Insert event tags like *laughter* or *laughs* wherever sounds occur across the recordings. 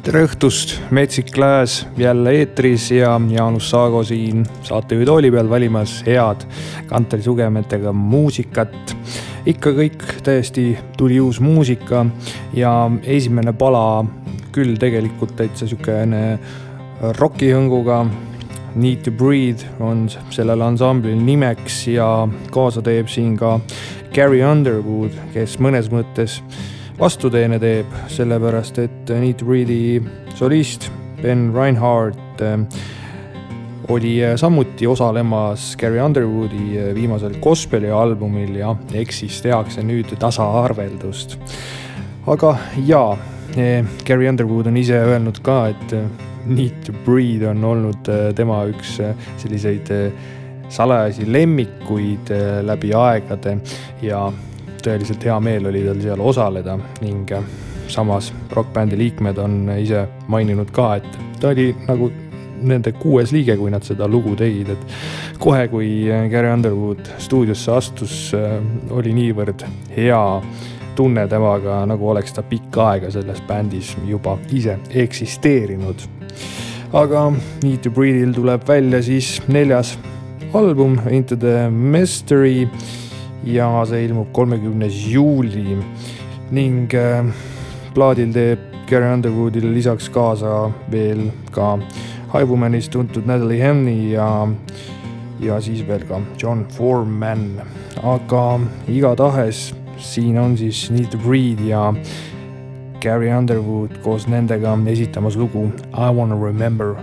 tere õhtust, Metsik Lääs jälle eetris ja Jaanus Saago siin saatejuhi tooli peal valimas head Kantari sugemetega muusikat. ikka kõik täiesti tuli uus muusika ja esimene pala küll tegelikult täitsa sihukene rokihõnguga. Need to breathe on sellel ansamblil nimeks ja kaasa teeb siin ka Gary Underwood, kes mõnes mõttes vastuteene teeb, sellepärast et Need Breathe'i solist Ben Reinhardt äh, oli äh, samuti osalemas Gary Underwoodi äh, viimasel gospeli albumil ja eks siis tehakse nüüd tasaarveldust. aga jaa, Gary Underwood on ise öelnud ka, et Need to Breathe on olnud tema üks selliseid salajasi lemmikuid läbi aegade ja tõeliselt hea meel oli tal seal osaleda ning äh, samas rokkbändi liikmed on ise maininud ka, et ta oli nagu nende kuues liige, kui nad seda lugu tegid, et kohe, kui Gary Underwood stuudiosse astus, äh, oli niivõrd hea tunne temaga, nagu oleks ta pikka aega selles bändis juba ise eksisteerinud. aga Need to Breathe'il tuleb välja siis neljas album Into the Mystery ja see ilmub kolmekümnes juuli ning äh, plaadil teeb Gary Underwoodile lisaks kaasa veel ka Highwomanist tuntud Natalie Hemney ja, ja siis veel ka John Foreman. aga igatahes siin on siis Need to Breathe ja Gary Underwood koos nendega esitamas lugu I wanna remember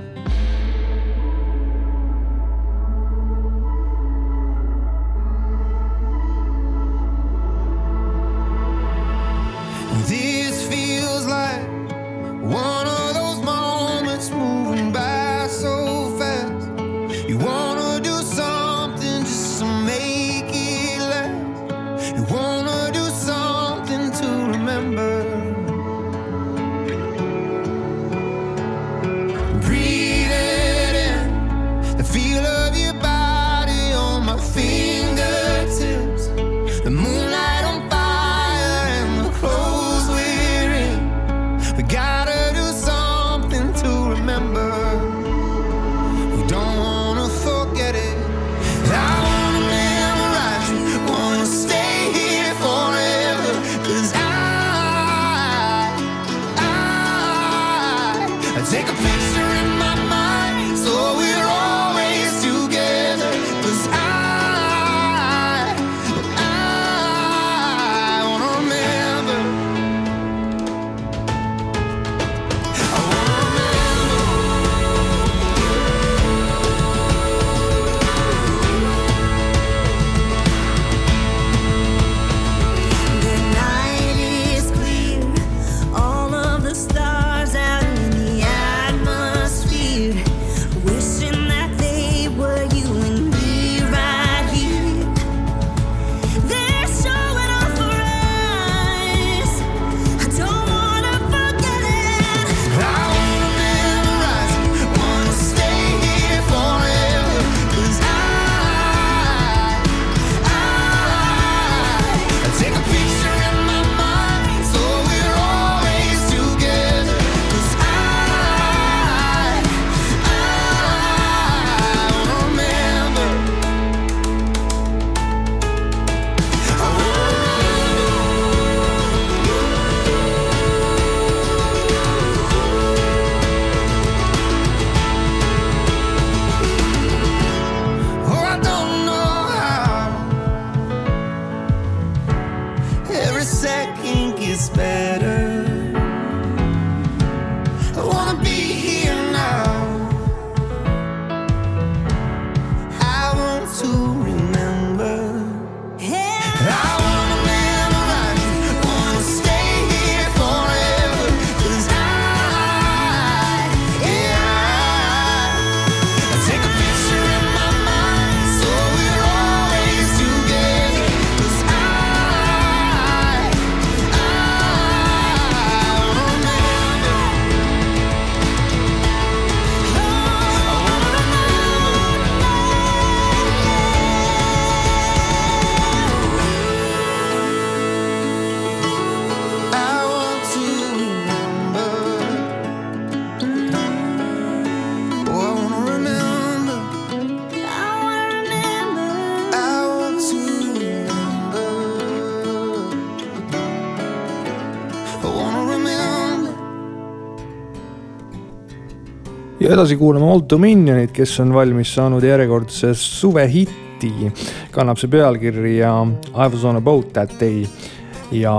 ja edasi kuulame Old Dominionit, kes on valmis saanud järjekordse suvehitti. kannab see pealkirja I was on a boat that day ja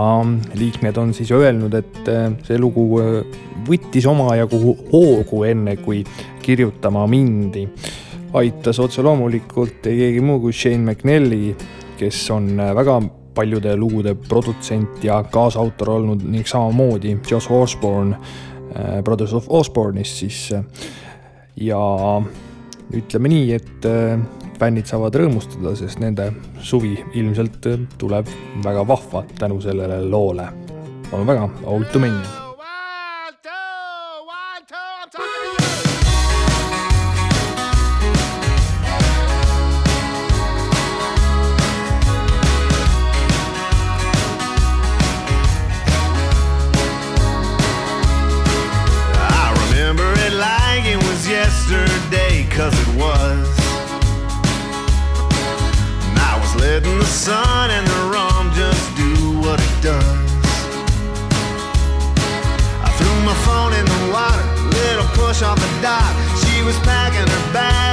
liikmed on siis öelnud, et eh, see lugu eh, võttis omajagu hoogu, enne kui kirjutama mindi. aitas otse loomulikult ei keegi muu kui Shane McNally, kes on eh, väga paljude lugude produtsent ja kaasautor olnud ning samamoodi Josh Osborne Äh, Brothers of Osborne'ist siis. Äh, ja ütleme nii, et äh, fännid saavad rõõmustada, sest nende suvi ilmselt tuleb väga vahva tänu sellele loole. palun väga, Old Dominion cause it was. And I was letting the sun and the rum just do what it does. I threw my phone in the water, little push off the dock. She was packing her bag.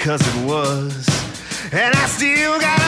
because it was. And I still got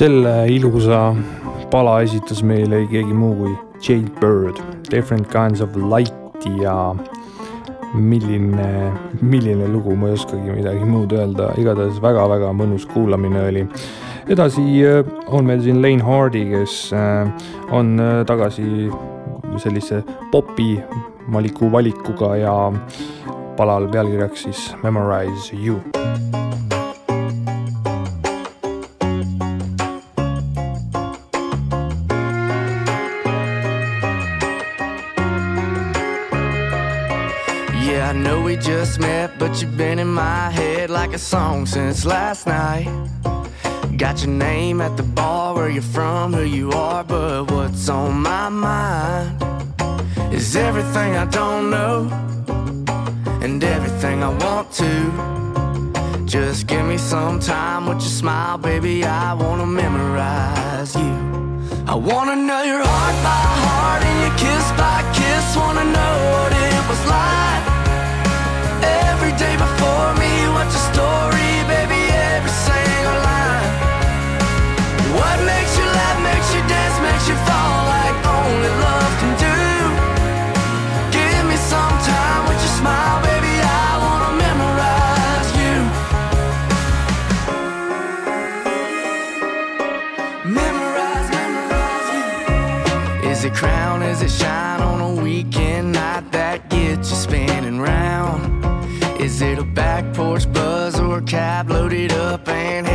selle ilusa pala esitas meile ei keegi muu kui Jailbird, Different Kinds of Light ja milline, milline lugu, ma ei oskagi midagi muud öelda, igatahes väga-väga mõnus kuulamine oli. edasi äh, on meil siin Lane Hardy, kes äh, on äh, tagasi sellise popi maliku valikuga ja palal pealkirjaks siis Memorize You. But you've been in my head like a song since last night. Got your name at the bar, where you're from, who you are, but what's on my mind is everything I don't know and everything I want to. Just give me some time with your smile, baby. I wanna memorize you. I wanna know your heart by heart and your kiss by kiss. Wanna know what it was like cab loaded up and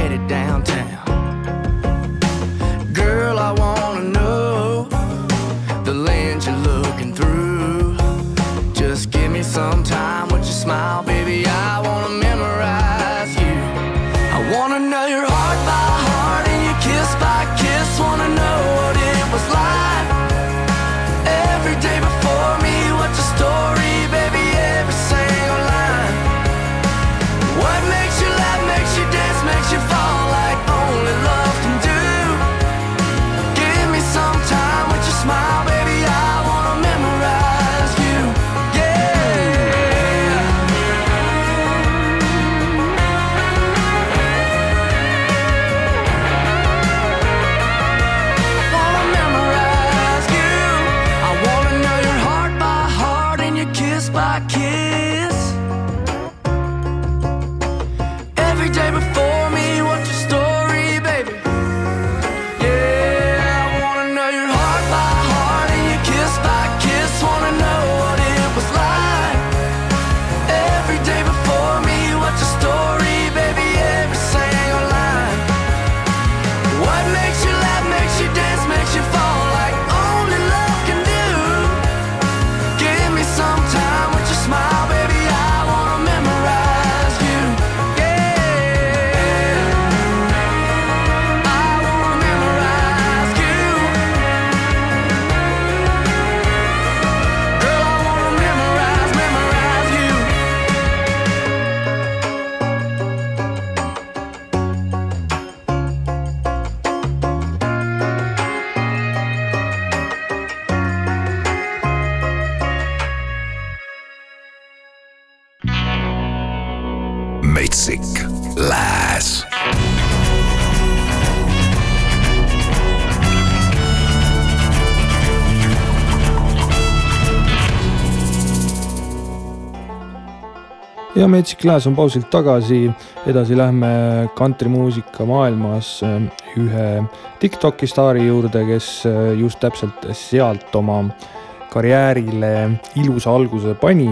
Metsik Lääs. ja Metsik Lääs on pausilt tagasi, edasi lähme kantrimuusika maailmas äh, ühe Tiktoki staari juurde, kes äh, just täpselt sealt oma karjäärile ilusa alguse pani.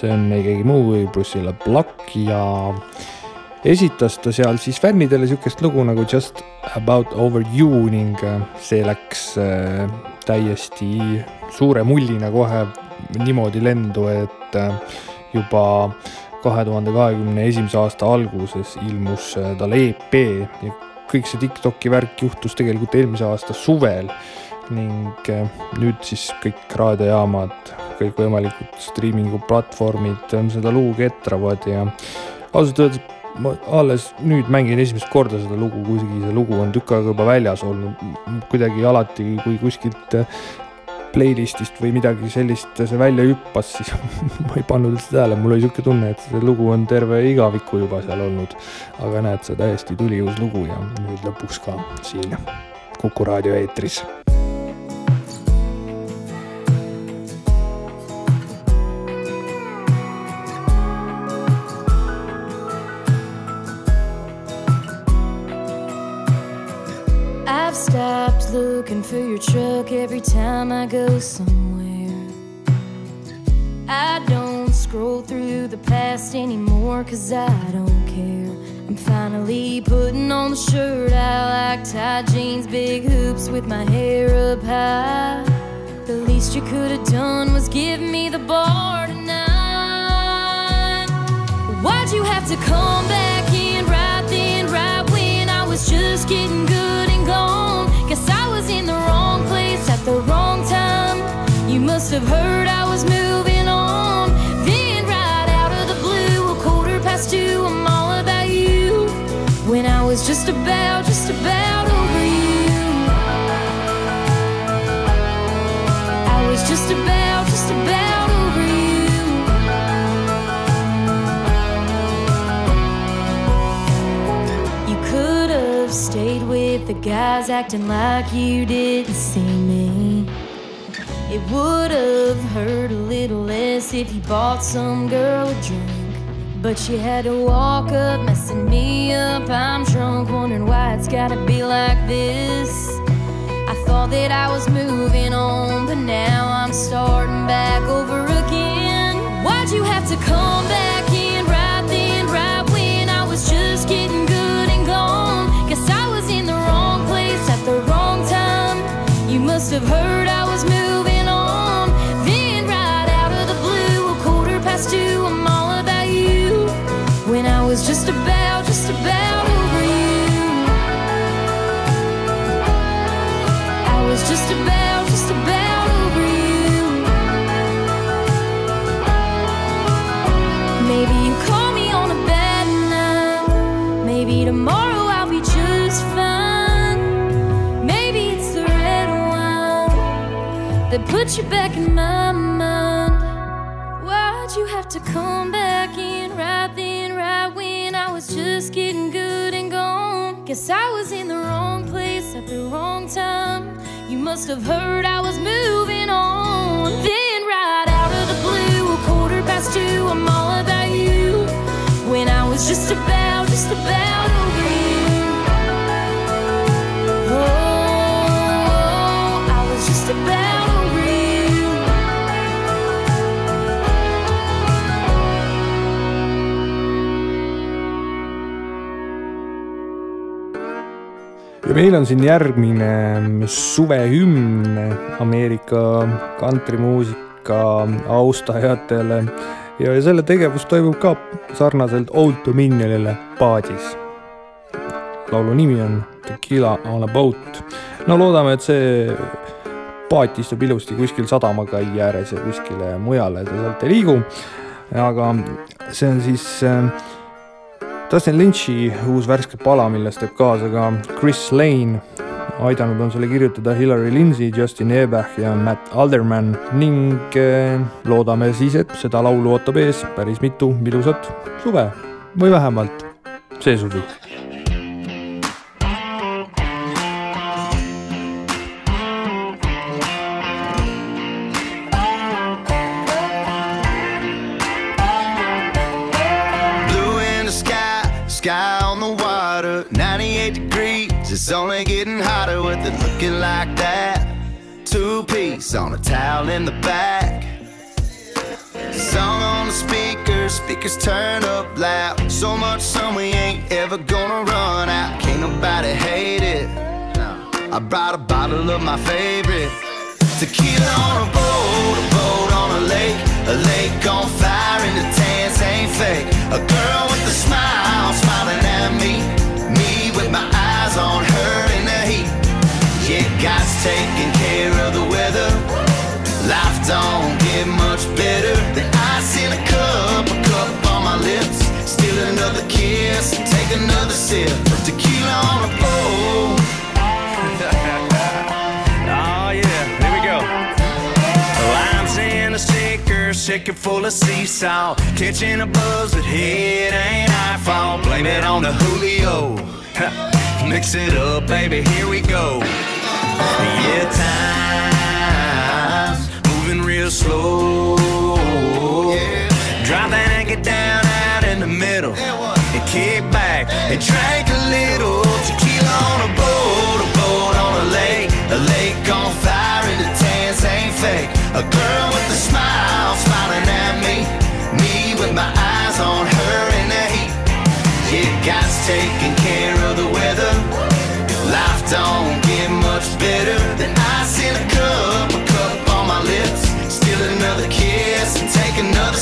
See on keegi muu kui Priscilla Pluck ja esitas ta seal siis fännidele sihukest lugu nagu Just About Over You ning äh, see läks äh, täiesti suure mullina kohe niimoodi lendu, et äh, juba kahe tuhande kahekümne esimese aasta alguses ilmus tal EP ja kõik see Tiktoki värk juhtus tegelikult eelmise aasta suvel ning äh, nüüd siis kõik raadiojaamad, kõikvõimalikud striimingu platvormid äh, seda lugu ketravad ja ausalt öeldes ma alles nüüd mängin esimest korda seda lugu, kuigi see lugu on tükk aega juba väljas olnud. kuidagi alati, kui kuskilt playlist'ist või midagi sellist see välja hüppas, *laughs* siis ma ei pannud üldse tähele, mul oli sihuke tunne, et see lugu on terve igaviku juba seal olnud. aga näed, see täiesti tuli uus lugu ja nüüd lõpuks ka siin Kuku raadio eetris somewhere. I don't scroll through the past anymore, cause I don't care. I'm finally putting on the shirt I like, tight jeans, big hoops with my hair up high. The least you could have done was give me the bar tonight. Why'd you have to come back in right then, right when I was just getting must have heard I was moving on. Then, right out of the blue, a quarter past two, I'm all about you. When I was just about, just about over you. I was just about, just about over you. You could have stayed with the guys acting like you didn't see me. It would have hurt a little less if you bought some girl a drink. But she had to walk up, messing me up. I'm drunk, wondering why it's gotta be like this. I thought that I was moving on, but now I'm starting back over again. Why'd you have to come back in right then, right when I was just getting good and gone? Guess I was in the wrong place at the wrong time. You must have heard to come back in right then, right when I was just getting good and gone? Guess I was in the wrong place at the wrong time. You must have heard I was moving on. Then, meil on siin järgmine suvehümn Ameerika kantrimuusika austajatele ja, ja selle tegevus toimub ka sarnaselt Old Dominionile paadis. laulu nimi on Tequila on a boat. no loodame, et see paat istub ilusti kuskil sadamakai ääres ja kuskile mujale ta sealt ei liigu. aga see on siis äh, Dustin Lynch'i uus värske pala, milles teeb kaasa ka Chris Lane. aidanud on selle kirjutada Hillary Lindsey, Justin Ebach ja Matt Alderman ning eh, loodame siis, et seda laulu ootab ees päris mitu ilusat suve või vähemalt see suvi. Sky, on the water, 98 degrees. It's only getting hotter with it looking like that. Two piece on a towel in the back. Song on the speakers, speakers turn up loud. So much sun we ain't ever gonna run out. Can't nobody hate it. I brought a bottle of my favorite. Tequila on a boat, a boat on a lake, a lake on fire in the tans ain't fake. A girl with a smile smiling at me, me with my eyes on her in the heat. Yeah, God's taking care of the weather. Life don't get much better than ice in a cup, a cup on my lips. Still another kiss take another sip tequila on a boat. Shaker full of sea salt. Catching a buzz that it ain't our fault. Blame it on the Julio. Mix it up, baby, here we go. Yeah, time's moving real slow. Drive that anchor down out in the middle. And kick back and drink a little tequila on a boat,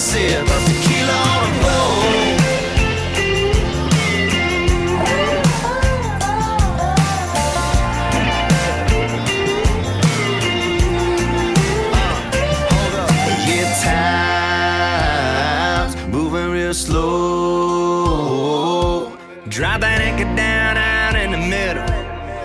sip of tequila on a real slow. Drive that anchor down out in the middle.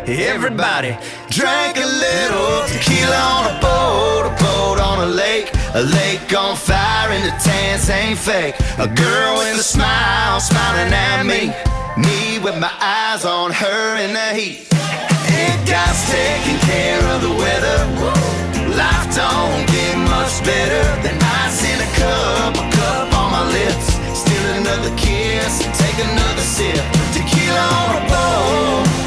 Everybody drank a little tequila on a boat, a boat on a lake, a lake on fire, and the tans ain't fake. A girl with a smile smiling at me, me with my eyes on her in the heat. And God's taking care of the weather. Life don't get much better than ice in a cup, a cup on my lips. Still another kiss, take another sip. Tequila on a boat.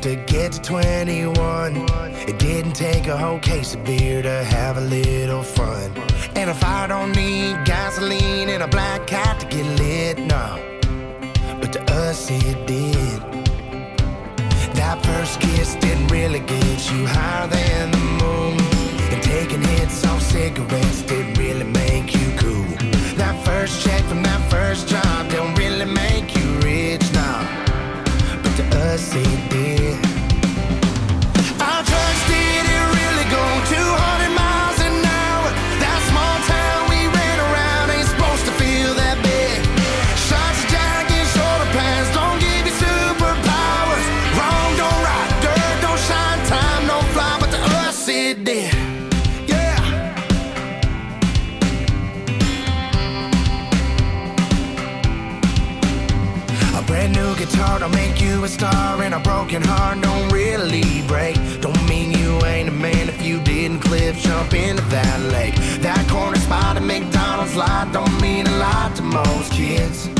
To get to 21. It didn't take a whole case of beer to have a little fun. And if I don't need gasoline and a black cat to get lit, no. But to us it did. That first kiss didn't really get you higher than the moon. And taking hits off cigarettes didn't really make you cool. That first check from that first job don't really make to us a star, and a broken heart don't really break. Don't mean you ain't a man if you didn't cliff jump into that lake. That corner spot at McDonald's lot don't mean a lot to most kids.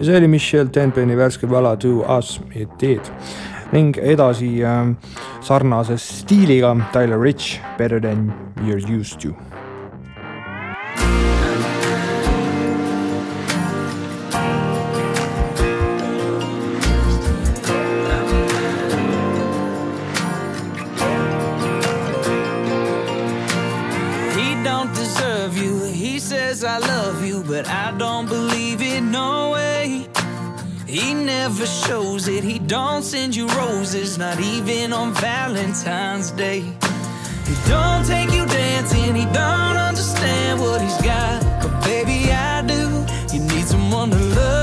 Ja see oli Michelle Tenpeni värske pala To Us It Did ning edasi äh, sarnase stiiliga Tyler Rich Better Than You're Used To. don't send you roses, not even on Valentine's Day. He don't take you dancing, he don't understand what he's got. But baby, I do. You need someone to love.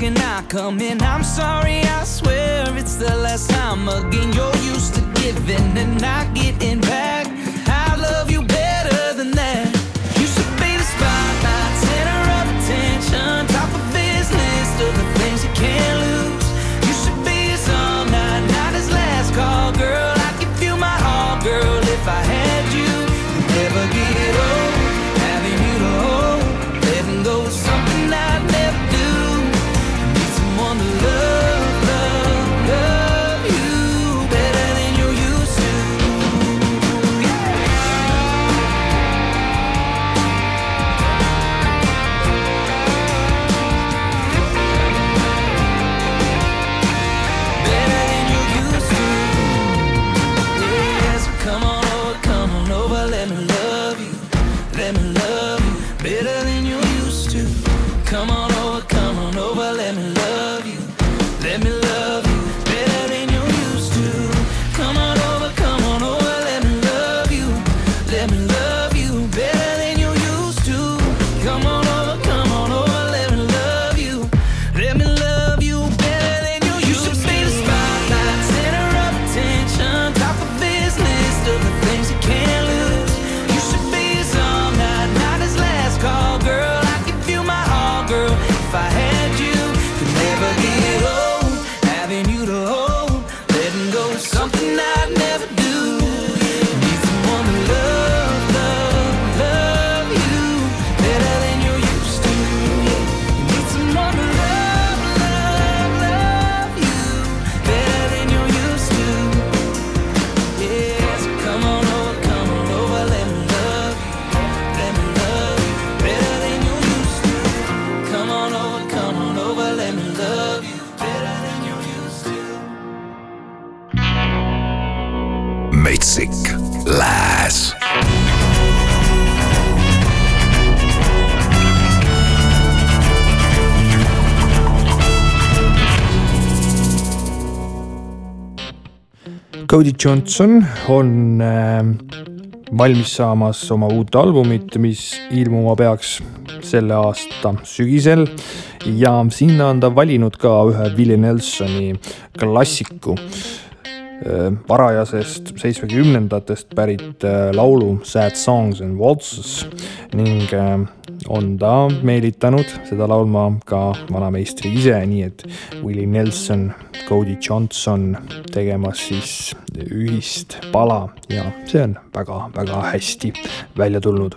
can I come in? I'm sorry, I swear it's the last time again. You're used to giving and not getting back. Cody Johnson on ähm, valmis saamas oma uut albumit, mis ilmuma peaks selle aasta sügisel. Ja sinna on ta valinud ka ühe Willie Nelsoni klassiku. Äh, varajasest seitsmekümnendatest pärit äh, laulu Sad songs and waltzes ning äh, on ta meelitanud seda laulma ka vanameistri ise, nii et Willie Nelson, Cody Johnson tegemas siis ühist pala ja see on väga-väga hästi välja tulnud.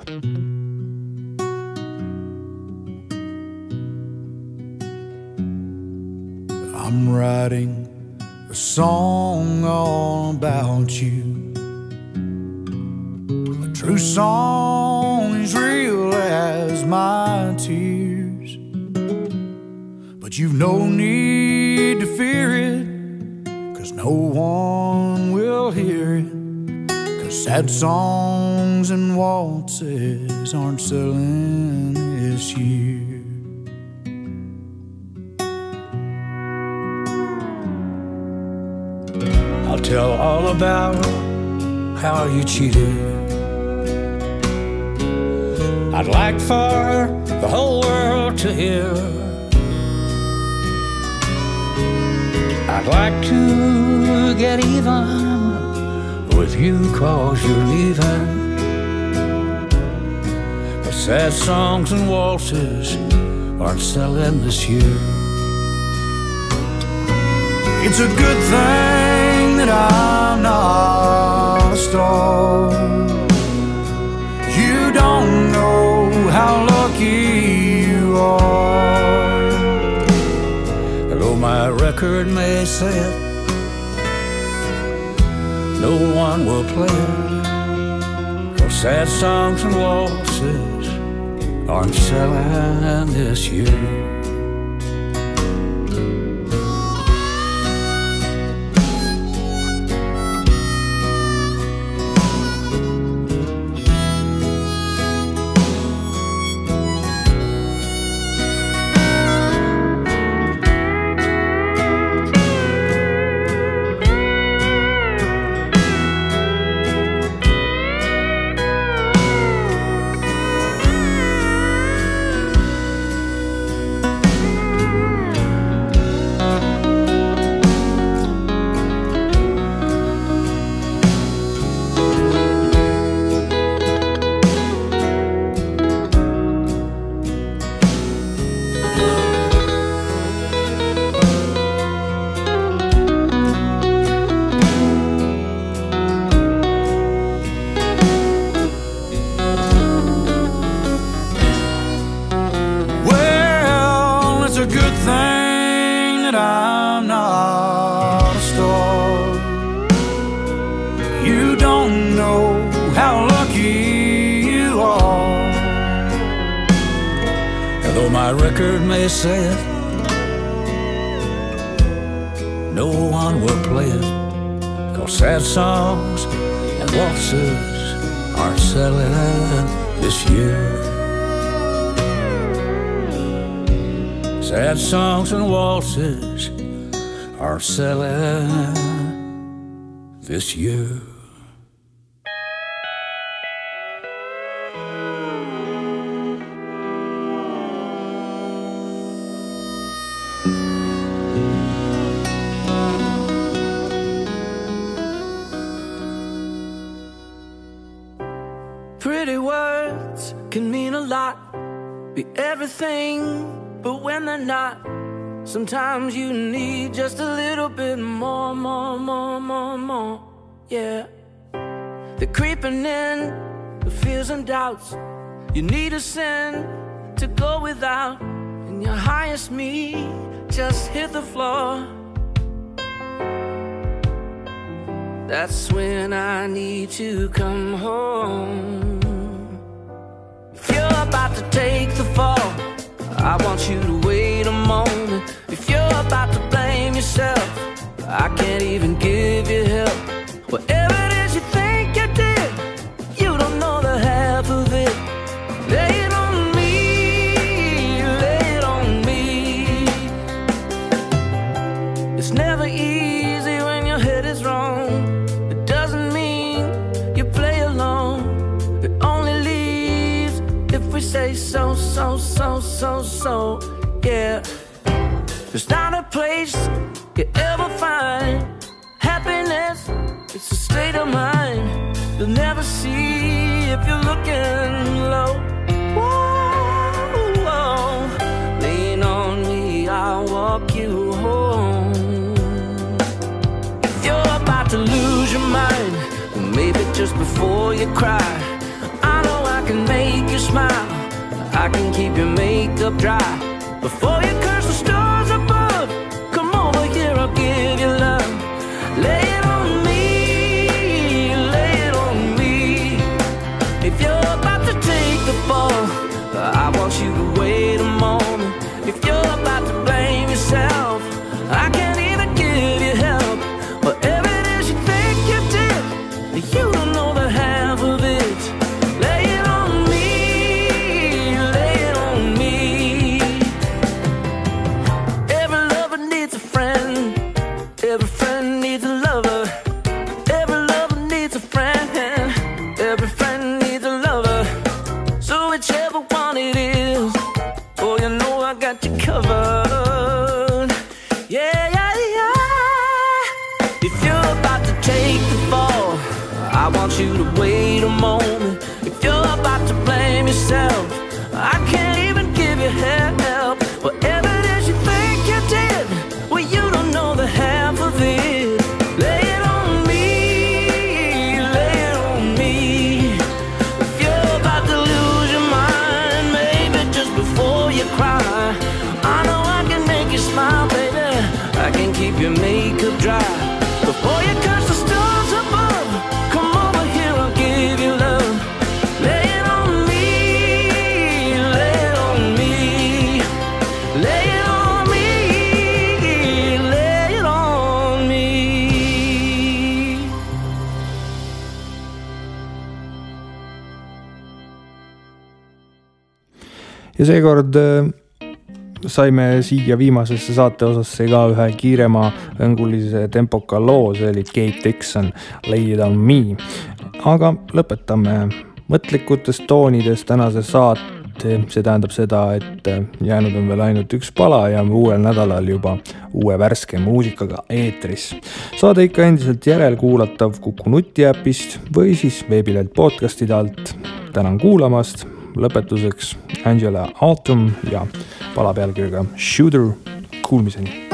I'm riding a song all about you. A true song is real as my tears, but you've no need to fear it, cause no one will hear it. Cause sad songs and waltzes aren't selling this year. tell all about how you cheated. I'd like for the whole world to hear. I'd like to get even with you cause you're leaving. But sad songs and waltzes aren't selling this year. It's a good thing that I'm not a star. You don't know how lucky you are. Though my record may say it, no one will play it. For sad songs and waltzes aren't selling this year. This year. Pretty words can mean a lot, be everything, but when they're not, sometimes you need just a little bit more, more, more, more, more. Yeah. They're creeping in, the fears and doubts. You need a sin to go without, and your highest me just hit the floor. That's when I need to come home. If you're about to take the fall, I want you to wait a moment. If you're about to blame yourself, I can't even give you help. Whatever it is you think you did, you don't know the half of it. Lay it on me, lay it on me. It's never easy when your head is wrong. It doesn't mean you play alone. It only leaves if we say so, so, so, so, so. Yeah. There's not a place you ever state of mind you'll never see if you're looking low. Whoa, whoa. Lean on me, I'll walk you home. If you're about to lose your mind, maybe just before you cry, I know I can make you smile. I can keep your makeup dry. Before you ja seekord äh, saime siia viimasesse saate osasse ka ühe kiirema õngulise tempoka loo, see oli Kate Dixon, Lay it on me. aga lõpetame mõtlikutest toonidest tänase saate, see tähendab seda, et äh, jäänud on veel ainult üks pala ja uuel nädalal juba uue värske muusikaga eetris. saade ikka endiselt järelkuulatav Kuku nutiäpist või siis veebilehelt podcast'ide alt. tänan kuulamast lõpetuseks Angela Autumn ja pala pealkirjaga Shooter, kuulmiseni.